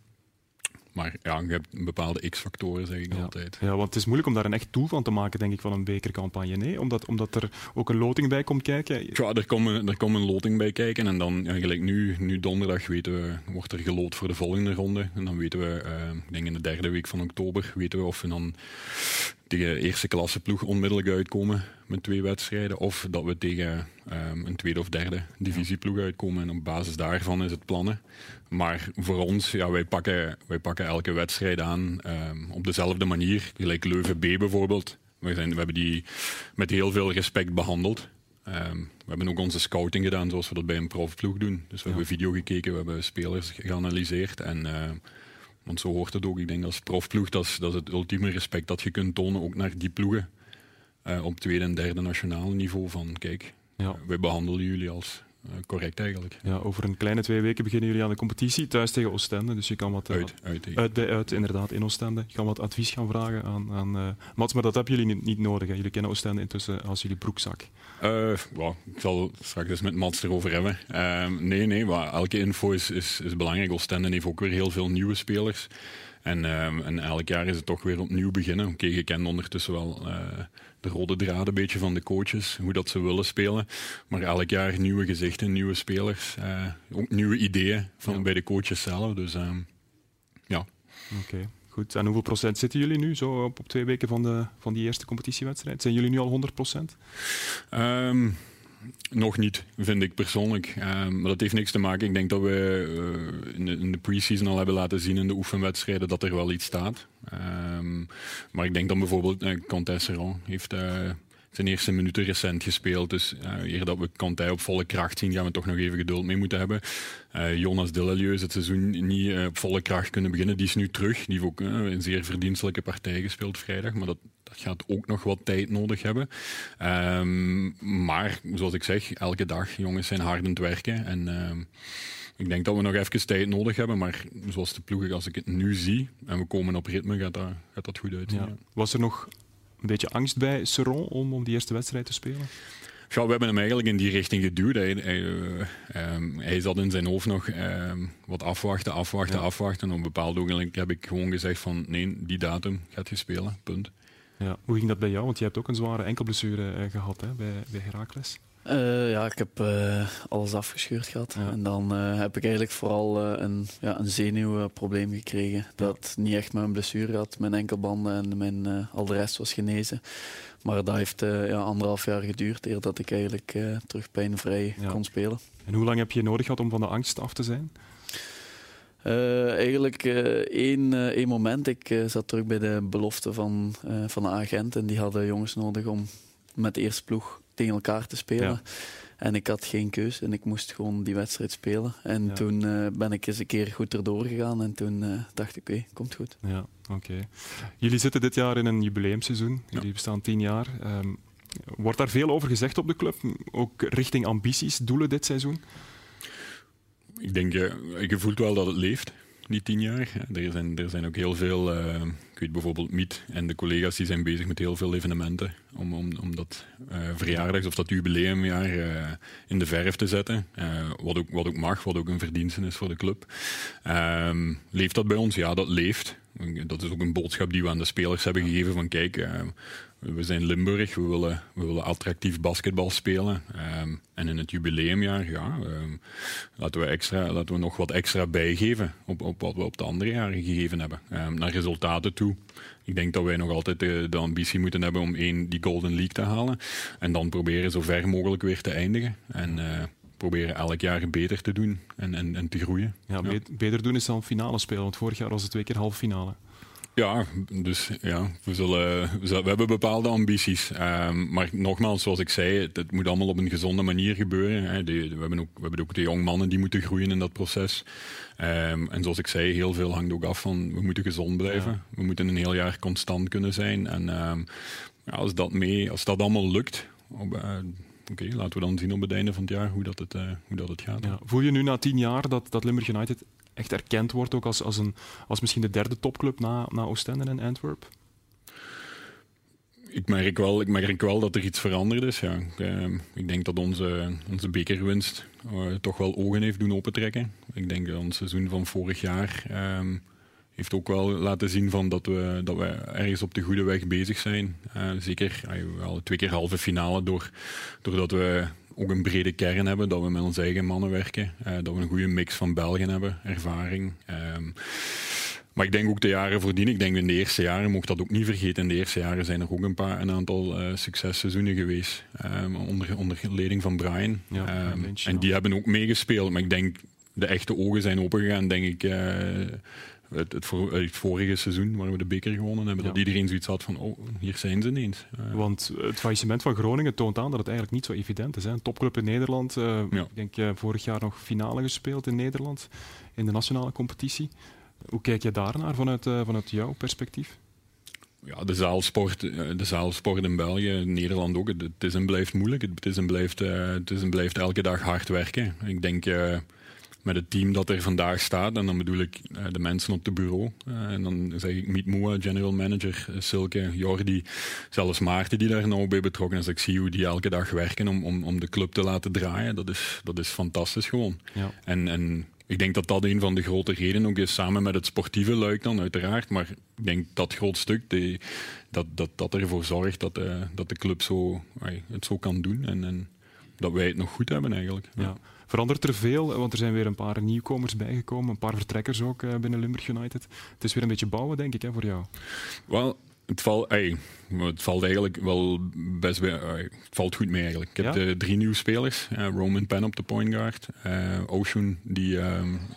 Maar ja, je hebt bepaalde x-factoren, zeg ik altijd. Ja, want het is moeilijk om daar een echt doel van te maken, denk ik, van een bekercampagne. Nee, omdat, omdat er ook een loting bij komt kijken. Ja, er komt een, er komt een loting bij kijken. En dan, ja, gelijk nu, nu donderdag, weten we, wordt er geloot voor de volgende ronde. En dan weten we, uh, ik denk in de derde week van oktober, weten we of we dan tegen eerste klasse ploeg onmiddellijk uitkomen met twee wedstrijden. Of dat we tegen um, een tweede of derde divisieploeg uitkomen. En op basis daarvan is het plannen. Maar voor ons, ja, wij, pakken, wij pakken elke wedstrijd aan um, op dezelfde manier. Gelijk Leuven B bijvoorbeeld. We, zijn, we hebben die met heel veel respect behandeld. Um, we hebben ook onze scouting gedaan zoals we dat bij een profploeg doen. Dus we ja. hebben video gekeken, we hebben spelers geanalyseerd. En, uh, want zo hoort het ook. Ik denk als profploeg, dat is, dat is het ultieme respect dat je kunt tonen ook naar die ploegen. Uh, op tweede en derde nationaal niveau van kijk, ja. wij behandelen jullie als correct eigenlijk. Ja, over een kleine twee weken beginnen jullie aan de competitie thuis tegen Oostende. Dus je kan wat uh, uit, uit, uit, bij uit, inderdaad in Oostende. Je kan wat advies gaan vragen aan, aan uh, Mats, maar dat hebben jullie niet, niet nodig. Hè. Jullie kennen Oostende intussen als jullie broekzak. Well, ik zal straks eens met Mats erover hebben. Ehm, nee, nee, maar elke info is, is, is belangrijk. Oostende heeft ook weer heel veel nieuwe spelers. En, um, en elk jaar is het toch weer opnieuw beginnen. Oké, okay, je kent ondertussen wel uh, de rode draad een beetje van de coaches, hoe dat ze willen spelen. Maar elk jaar nieuwe gezichten, nieuwe spelers, uh, ook nieuwe ideeën van, ja. bij de coaches zelf. Dus um, ja. Oké. Okay. Goed, en hoeveel procent zitten jullie nu zo op, op twee weken van, de, van die eerste competitiewedstrijd? Zijn jullie nu al 100 procent? Um, nog niet, vind ik persoonlijk. Ehm, maar dat heeft niks te maken. Ik denk dat we uh, in de, pre-season al hebben laten zien in de oefenwedstrijden dat er wel iets staat. Um, maar ik denk dan bijvoorbeeld, uh, heeft uh, zijn eerste minuten recent gespeeld. Dus eer dat we Kantij op volle kracht zien, gaan we toch nog even geduld mee moeten hebben. Uh, Jonas Dillelieu is het seizoen niet uh, op volle kracht kunnen beginnen. Die is nu terug. Die heeft ook een zeer verdienstelijke partij gespeeld vrijdag. Maar dat, dat gaat ook nog wat tijd nodig hebben. Um, maar zoals ik zeg, elke dag jongens zijn hard aan het werken. En um, ik denk dat we nog even tijd nodig hebben, maar zoals de ploeg, als ik het nu zie en we komen op ritme, gaat dat, gaat dat goed. Ja. Ja. Was er nog een beetje angst bij Seron om, om die eerste wedstrijd te spelen? Ja, we hebben hem eigenlijk in die richting geduwd. Hij, hij, uh, um, hij zat in zijn hoofd nog um, wat afwachten, afwachten, ja. afwachten. En op een bepaald ogenblik heb ik gewoon gezegd van nee, die datum gaat je spelen, punt. Ja. Hoe ging dat bij jou? Want je hebt ook een zware enkelblessure uh, gehad hè, bij, bij Heracles. Uh, ja, ik heb uh, alles afgescheurd gehad. Ja. En dan uh, heb ik eigenlijk vooral een, ja, een zenuwprobleem gekregen. Dat ja. niet echt mijn blessure had, mijn enkelbanden en mijn, al de rest was genezen. Maar dat heeft ja, anderhalf jaar geduurd eer dat ik eigenlijk terug pijnvrij kon spelen. En hoe lang heb je nodig gehad om van de angst af te zijn? eigenlijk één, één moment. Ik zat terug bij de belofte van, van de agent en die hadden jongens nodig om met de eerste ploeg tegen elkaar te spelen. Ja. En ik had geen keus en ik moest gewoon die wedstrijd spelen. En ja. toen uh, ben ik eens een keer goed erdoor gegaan en toen uh, dacht ik, oké, okay, komt goed. Ja, oké. Okay. Jullie zitten dit jaar in een jubileumseizoen. Jullie ja. bestaan tien jaar. Um, wordt daar veel over gezegd op de club? Ook richting ambities, doelen dit seizoen? Ik denk, uh, je voelt wel dat het leeft die tien jaar. Er zijn, er zijn ook heel veel, uh, weet bijvoorbeeld Miet en de collega's die zijn bezig met heel veel evenementen om, om, om dat uh, verjaardags- of dat jubileumjaar uh, in de verf te zetten. wat, ook, wat ook mag, wat ook een verdienste is voor de club. Um, leeft dat bij ons? Ja, dat leeft. Dat is ook een boodschap die we aan de spelers hebben gegeven van kijk, we zijn Limburg, we willen, we willen attractief basketbal spelen. Um, en in het jubileumjaar, ja, um, laten, we extra, laten we nog wat extra bijgeven op, op wat we op de andere jaren gegeven hebben. Naar resultaten toe. Ik denk dat wij nog altijd de, de, ambitie moeten hebben om één, die Golden League te halen. En dan proberen zo ver mogelijk weer te eindigen. En uh, proberen elk jaar beter te doen en, en, en te groeien. Ja, ja, beter doen is dan finale spelen, want vorig jaar was het twee keer halve finale. Ja, dus ja, we, zullen, we, zullen, we hebben bepaalde ambities. Um, maar nogmaals, zoals ik zei, het, het, moet allemaal op een gezonde manier gebeuren. Hè. De, we, hebben ook, we hebben ook de jongmannen die moeten groeien in dat proces. Um, en zoals ik zei, heel veel hangt ook af van we moeten gezond blijven. Ja. We moeten een heel jaar constant kunnen zijn. En um, ja, als, dat mee, als dat allemaal lukt, op, uh, Oké, okay, laten we dan zien op het einde van het jaar hoe dat het, uh, hoe dat het gaat. Ja. Voel je nu na tien jaar dat, dat Limburg United echt erkend wordt, ook als, als, een, als misschien de derde topclub na, na Oostende en Antwerp? Ik merk, wel, ik merk wel dat er iets veranderd is. Ja. Ik, uh, ik denk dat onze, onze bekerwinst uh, toch wel ogen heeft doen opentrekken. Ik denk dat ons seizoen van vorig jaar uh, heeft ook wel laten zien van dat, we, dat we ergens op de goede weg bezig zijn. Uh, zeker wel twee keer halve finale door, doordat we ook een brede kern hebben, dat we met onze eigen mannen werken, uh, dat we een goede mix van Belgen hebben, ervaring. Um, maar ik denk ook de jaren voordien, ik denk in de eerste jaren, mocht dat ook niet vergeten, in de eerste jaren zijn er ook een paar, een aantal uh, successeizoenen geweest, um, onder, onder leiding van Brian. Ja, um, en die hebben ook meegespeeld, maar ik denk de echte ogen zijn opengegaan, denk ik, uh, het, het, voor, het, vorige seizoen, waar we de beker gewonnen hebben, ja. dat iedereen zoiets had van, oh, hier zijn ze ineens. Uh, Want het faillissement van Groningen toont aan dat het eigenlijk niet zo evident is. Hè? Een topclub in Nederland, uh, ja. ik denk vorig jaar nog finale gespeeld in Nederland, in de nationale competitie. Hoe kijk je daarnaar vanuit, vanuit jouw perspectief? Ja, de zaalsport, de zaalsport in België, Nederland ook, het is en blijft moeilijk. Het is en blijft, het is en blijft elke dag hard werken. Ik denk met het team dat er vandaag staat. En dan bedoel ik uh, de mensen op het bureau. Uh, en dan zeg ik Miet Moa, general manager, uh, Silke, Jordi, zelfs Maarten die daar nou bij betrokken is. Ik zie hoe die elke dag werken om, om, om de club te laten draaien. Dat is, dat is fantastisch gewoon. Ja. En, en ik denk dat dat een van de grote redenen ook is, samen met het sportieve luik dan uiteraard. Maar ik denk dat groot stuk, die, dat, dat, dat ervoor zorgt dat, dat de club zo, het zo kan doen. En, en dat wij het nog goed hebben eigenlijk. Ja. ja. Verandert er veel? Want er zijn weer een paar nieuwkomers bijgekomen, een paar vertrekkers ook binnen Limburg United. Het is weer een beetje bouwen, denk ik, hè, voor jou. Wel, het, valt, het valt eigenlijk wel best bij, ey, het valt goed mee eigenlijk. Ik heb Ja? de drie nieuwe spelers. Eh, Roman Penn op de point guard. eh Ocean die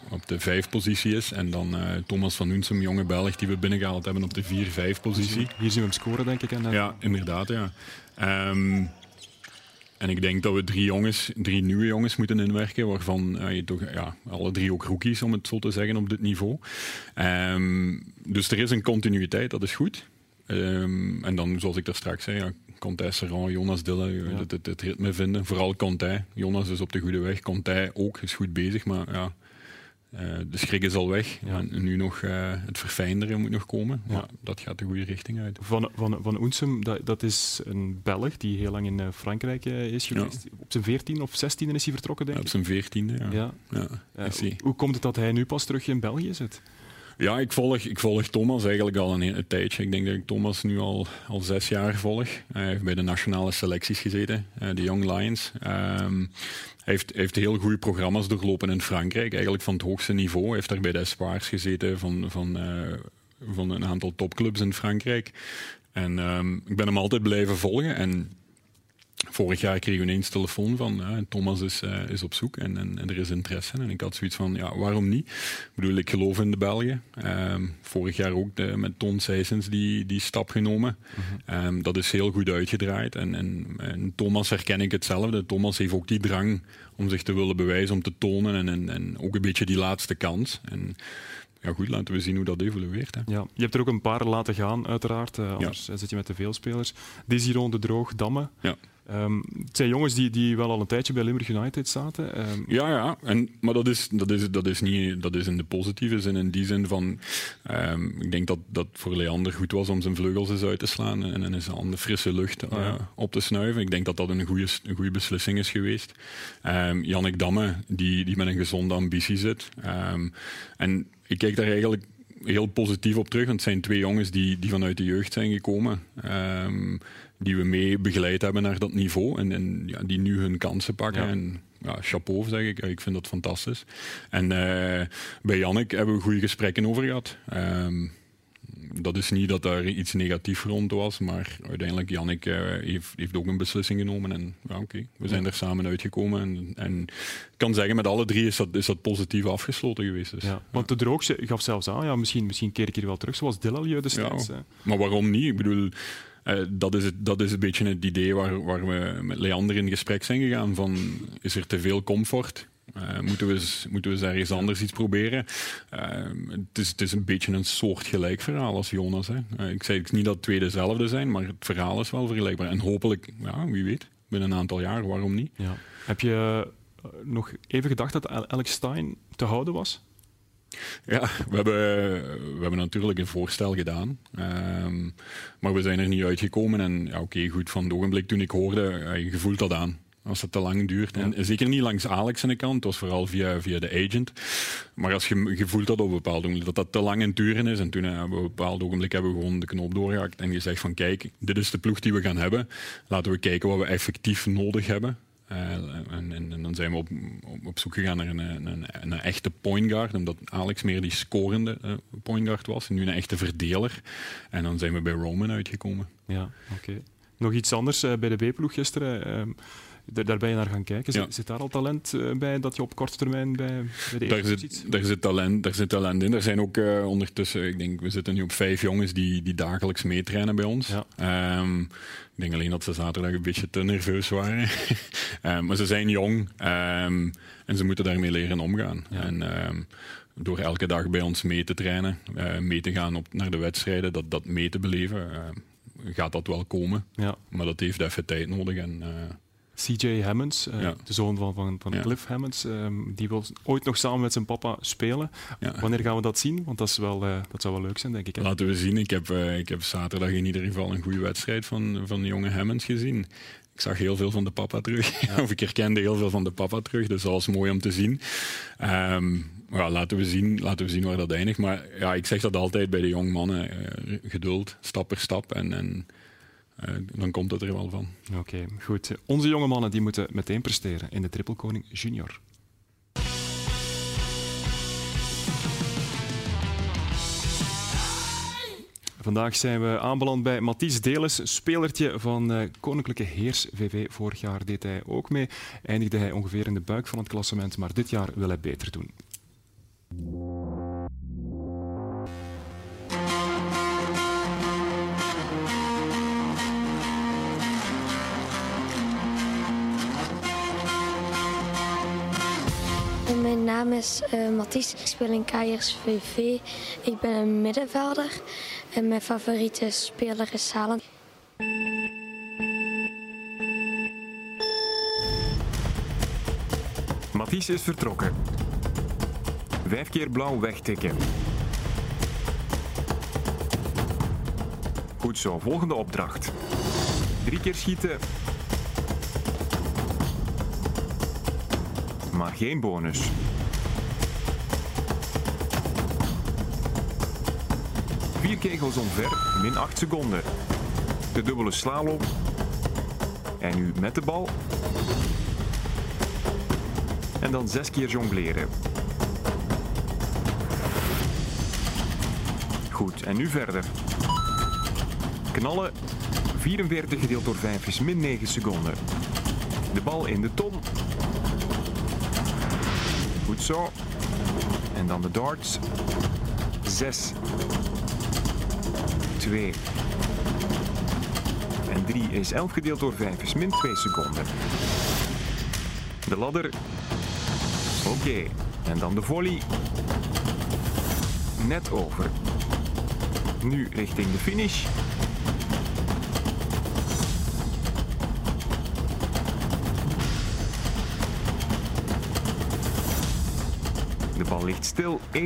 op de vijf positie is. En dan eh, Thomas van Nunsum, jonge Belg, die we binnengehaald hebben op de vier-vijf positie. Hier zien we hem scoren, denk ik. En, eh, Ja, inderdaad, ja. Ehm, en ik denk dat we drie jongens, drie nieuwe jongens moeten inwerken, waarvan eh, je toch ja, alle drie ook rookies, om het zo te zeggen, op dit niveau. Ehm, dus er is een continuïteit, dat is goed. Ehm, en dan, zoals ik daar straks zei, ja, Conté, Serran, Jonas Dille, Ja. het, het, het ritme vinden. Vooral Conté. Jonas is op de goede weg. Conté ook, is goed bezig, maar ja, eh, de schrik is al weg. Ja. En nu nog eh, het verfijnderen moet nog komen. Ja. Dat gaat de goede richting uit. Van, van, van Oensum, dat, dat is een Belg die heel lang in eh, Frankrijk eh, is geweest. Op zijn 14 of 16 is hij vertrokken, denk Op ik. zijn veertiende, ja. Ja. Eh, hij. hoe komt het dat hij nu pas terug in België zit? Ja, ik volg, ik volg Thomas eigenlijk al een, tijdje. Ik denk dat ik Thomas nu al, al zes jaar volg. Hij heeft bij de nationale selecties gezeten, eh, de Young Lions. Ehm, hij heeft, heeft heel goede programma's doorlopen in Frankrijk, eigenlijk van het hoogste niveau. Hij heeft daar bij de Espoirs gezeten van, van, eh, van een aantal topclubs in Frankrijk. En ehm, ik ben hem altijd blijven volgen. En Vorig jaar kregen we ineens telefoon van eh, Thomas is, eh, is op zoek en, en, en er is interesse. En ik had zoiets van, ja, waarom niet? Ik bedoel, ik geloof in de Belgen. Ehm, vorig jaar ook de, met Ton Seijsens die, die stap genomen. Ehm, dat is heel goed uitgedraaid. En, en, en Thomas herken ik hetzelfde. Thomas heeft ook die drang om zich te willen bewijzen, om te tonen. En, en, en ook een beetje die laatste kans. En ja, goed, laten we zien hoe dat evolueert. Hè. Ja. Je hebt er ook een paar laten gaan, uiteraard. eh, anders eh, zit je met te veel spelers. Desiron de Droog, Damme. Ja. Ehm, het zijn jongens die, die wel al een tijdje bij Limburg United zaten. Ehm, Ja, ja. En, maar dat is, dat, is, dat, is niet, dat is in de positieve zin. In die zin van... ehm, ik denk dat dat voor Leander goed was om zijn vleugels eens uit te slaan en, en eens aan de frisse lucht eh, Ja. op te snuiven. Ik denk dat dat een goede, een goede beslissing is geweest. Jannik Damme, die, die met een gezonde ambitie zit. En ik kijk daar eigenlijk heel positief op terug. Want het zijn twee jongens die, die vanuit de jeugd zijn gekomen. Die we mee begeleid hebben naar dat niveau. En, en ja, die nu hun kansen pakken. Ja. En ja, chapeau zeg ik. Ik vind dat fantastisch. En eh, bij Jannik hebben we goede gesprekken over gehad. Ehm, dat is niet dat daar iets negatiefs rond was, maar uiteindelijk Jannik eh, heeft, heeft ook een beslissing genomen. En ja, oké, we zijn er samen uitgekomen. En, en ik kan zeggen, met alle drie is dat, is dat positief afgesloten geweest. Dus, ja. Want de Droog ze- gaf zelfs aan, ja, misschien, misschien keer ik hier wel terug, zoals Dillalje destijds. Ja. Maar waarom niet? Ik bedoel, eh, dat, is het, dat is een beetje het idee waar, waar we met Leander in gesprek zijn gegaan. Van, is er te veel comfort? Eh, moeten, we eens, moeten we eens ergens anders iets proberen? Eh, het, is, het is een beetje een soortgelijk verhaal als Jonas. Hè. Eh, ik zei niet dat het twee dezelfde zijn, maar het verhaal is wel vergelijkbaar. En hopelijk, ja, wie weet, binnen een aantal jaar, waarom niet? Ja. Heb je nog even gedacht dat Al- Alex Stein te houden was? Ja, we hebben, we hebben natuurlijk een voorstel gedaan. Ehm, maar we zijn er niet uitgekomen. En ja, oké, goed, van het ogenblik toen ik hoorde, je voelt dat aan. Als het te lang duurt. En zeker niet langs Alex aan de kant, het was vooral via, via de agent. Maar als je, je voelt dat op een bepaald ogenblik, dat dat te lang het duren is. En toen eh, hebben we op een bepaald ogenblik hebben we gewoon de knoop doorgehakt en gezegd van kijk, dit is de ploeg die we gaan hebben. Laten we kijken wat we effectief nodig hebben. Eh, en, en, en dan zijn we op, op, op zoek gegaan naar een, een, echte point guard, omdat Alex meer die scorende eh, point guard was. En nu een echte verdeler. En dan zijn we bij Roman uitgekomen. Ja, oké. Nog iets anders eh, bij de B-ploeg gisteren. Daar, daar ben je naar gaan kijken. Zit, Ja. zit daar al talent eh, bij dat je op korte termijn bij, bij de Daar eerste zit, ziet? daar, zit talent, daar zit talent in. Er zijn ook eh, ondertussen, ik denk, we zitten nu op vijf jongens die, die dagelijks meetrainen bij ons. Ja. Ehm, ik denk alleen dat ze zaterdag een beetje te nerveus waren. [LAUGHS] Ehm, maar ze zijn jong ehm, en ze moeten daarmee leren omgaan. Ja. En door elke dag bij ons mee te trainen, eh, mee te gaan op, naar de wedstrijden, dat, dat mee te beleven, gaat dat wel komen. Ja. Maar dat heeft even tijd nodig. En, CJ Hammonds, eh, Ja. de zoon van, van, van Ja. Cliff Hammonds, ehm, die wil ooit nog samen met zijn papa spelen. ja. Wanneer gaan we dat zien? Want dat, is wel, eh, dat zou wel leuk zijn, denk ik. Hè? Laten we zien. Ik heb, eh, ik heb zaterdag in ieder geval een goede wedstrijd van, van de jonge Hammonds gezien. Ik zag heel veel van de papa terug. [LAUGHS] of ik herkende heel veel van de papa terug. Dus dat was mooi om te zien. Ja, laten, we zien laten we zien waar dat eindigt. Maar ja, ik zeg dat altijd bij de jonge mannen. geduld, stap per stap. En, en eh, dan komt het er wel van. Oké, goed. Onze jonge mannen die moeten meteen presteren in de Triple Koning Junior. Vandaag zijn we aanbeland bij Mathies Deles, spelertje van uh, Koninklijke Heers VV. Vorig jaar deed hij ook mee. Eindigde hij ongeveer in de buik van het klassement, maar dit jaar wil hij beter doen. Mijn naam is uh, Mathies. Ik speel in Kaiers VV. Ik ben een middenvelder. En mijn favoriete speler is Salem. Mathies is vertrokken. Vijf keer blauw wegtikken. Goed zo, volgende opdracht. Drie keer schieten. Maar geen bonus. Vier kegels omver, min 8 seconden. De dubbele slalom. En nu met de bal. En dan zes keer jongleren. Goed, en nu verder. Knallen. 44 gedeeld door 5 is min 9 seconden. De bal in de ton. Zo. En dan de darts. 6. 2. En 3 is 11 gedeeld door 5 is min 2 seconden. De ladder. Oké. En dan de volley. Net over. Nu richting de finish. Ligt stil, 1.56.24.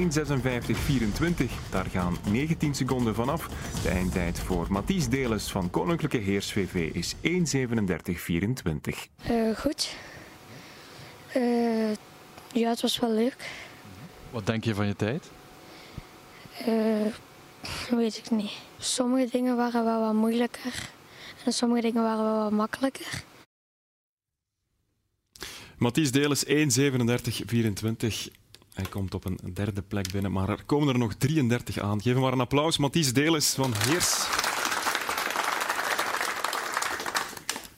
Daar gaan 19 seconden vanaf. De eindtijd voor Mathies Deles van Koninklijke Heers VV is 1.37.24. Uh, goed. Uh, ja, het was wel leuk. Wat denk je van je tijd? Uh, weet ik niet. Sommige dingen waren wel wat moeilijker. En sommige dingen waren wel wat makkelijker. Mathies Deles 1.37.24. Hij komt op een derde plek binnen, maar er komen er nog 33 aan. Geef hem maar een applaus. Mathies Deles van Heers.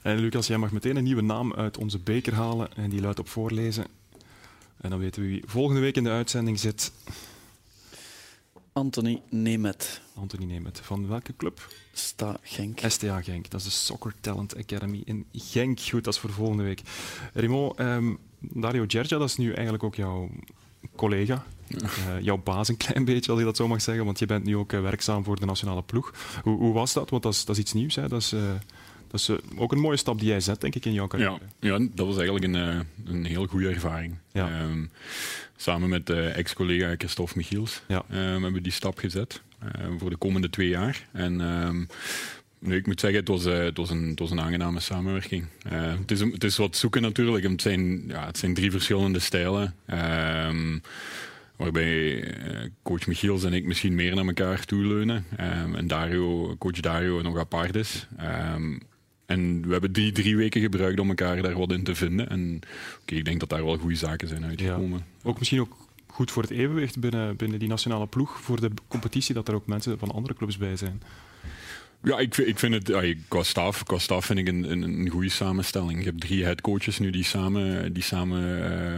En Lucas, jij mag meteen een nieuwe naam uit onze beker halen en die luidt op voorlezen. En dan weten we wie volgende week in de uitzending zit. Anthony Nemet. Anthony Nemet. Van welke club? STA Genk. STA Genk. Dat is de Soccer Talent Academy in Genk. Goed, dat is voor volgende week. Remo, um, Dario Gergia, dat is nu eigenlijk ook jouw collega. Uh, jouw baas een klein beetje, als je dat zo mag zeggen, want je bent nu ook uh, werkzaam voor de nationale ploeg. Hoe, hoe, was dat? Want dat is, dat is iets nieuws. Hè? Dat is, uh, dat is ook een mooie stap die jij zet, denk ik, in jouw carrière. Ja, ja dat was eigenlijk een, een heel goede ervaring. Ja. Um, samen met ex-collega Christophe Michiels ja. um, hebben we die stap gezet voor de komende twee jaar. En um, nu, ik moet zeggen, het was, uh, het was, een, het was een aangename samenwerking. Uh, het, is, het is wat zoeken natuurlijk. Het zijn, ja, het zijn drie verschillende stijlen. Uh, waarbij coach Michiels en ik misschien meer naar elkaar toe leunen. en Dario, coach Dario nog apart is. en we hebben die drie weken gebruikt om elkaar daar wat in te vinden. En okay, ik denk dat daar wel goede zaken zijn uitgekomen. Ook misschien ook goed voor het evenwicht binnen, binnen die nationale ploeg. Voor de competitie, dat er ook mensen van andere clubs bij zijn. Ja, ik, ik vind het, ja, qua, staf, vind ik een, een, goede samenstelling. Je hebt drie headcoaches nu die samen, die samen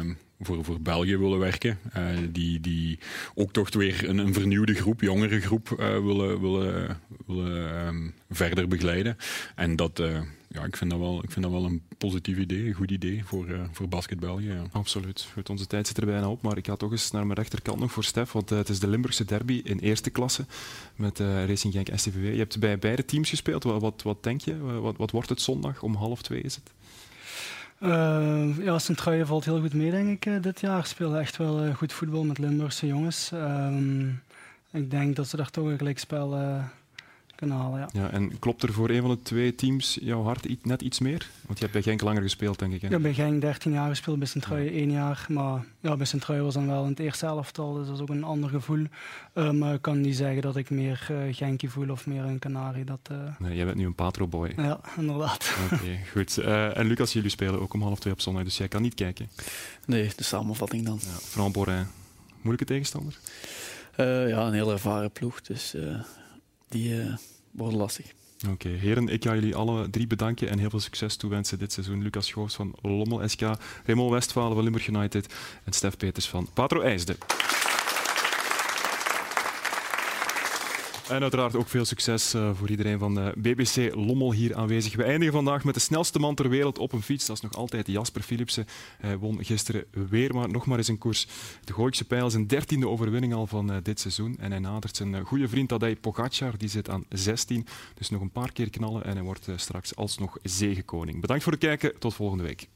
uh, voor, voor België willen werken. Uh, die, die ook toch weer een, een vernieuwde groep, jongere groep uh, willen, willen, willen um, verder begeleiden. En dat, ja, ik vind dat wel, ik vind dat wel een positief idee, een goed idee voor, uh, voor Basket België. Ja. Absoluut. Goed, onze tijd zit er bijna op, maar ik ga toch eens naar mijn rechterkant nog voor Stef, want uh, het is de Limburgse derby in eerste klasse met uh, Racing Genk STVW. Je hebt bij beide teams gespeeld. Wat, wat, wat denk je? Wat, wat, wordt het zondag? Om half twee is het? ja, Sint-Truijen valt heel goed mee, denk ik, dit jaar. Spelen echt wel goed voetbal met Limburgse jongens. Um, ik denk dat ze daar toch een gelijkspel kunnen halen. Ja. Ja, en klopt er voor een van de twee teams jouw hart net iets meer? Want je hebt bij Genk langer gespeeld, denk ik. Hè? Ja, bij Genk 13 jaar gespeeld, bij Sint-Truijen 1 jaar. Maar ja, bij Sint-Truijen was dan wel in het eerste elftal, dus dat is ook een ander gevoel. Uh, maar ik kan niet zeggen dat ik meer uh, Genkie voel of meer een Canarie. Dat, uh... Nee, jij bent nu een Patro-boy. Ja, inderdaad. Oké, okay, [LAUGHS] goed. en Lucas, jullie spelen ook om half twee op zondag, dus jij kan niet kijken. Nee, de samenvatting dan. Ja, Fran Moeilijke tegenstander? ja, een heel ervaren ploeg, dus die uh, worden lastig. Oké, heren, ik ga jullie alle drie bedanken en heel veel succes toewensen dit seizoen. Lucas Schoofs van Lommel SK, Raymond Westfalen van Limburg United en Stef Peters van Patro IJsden. En uiteraard ook veel succes uh, voor iedereen van uh, BBC Lommel hier aanwezig. We eindigen vandaag met de snelste man ter wereld op een fiets. Dat is nog altijd Jasper Philipsen. Hij won gisteren weer maar nog maar eens een koers. De Gooikse Pijl is een dertiende overwinning al van uh, dit seizoen. En hij nadert zijn goede vriend Tadej Pogacar. Die zit aan 16. Dus nog een paar keer knallen en hij wordt straks alsnog zegenkoning. Bedankt voor het kijken. Tot volgende week.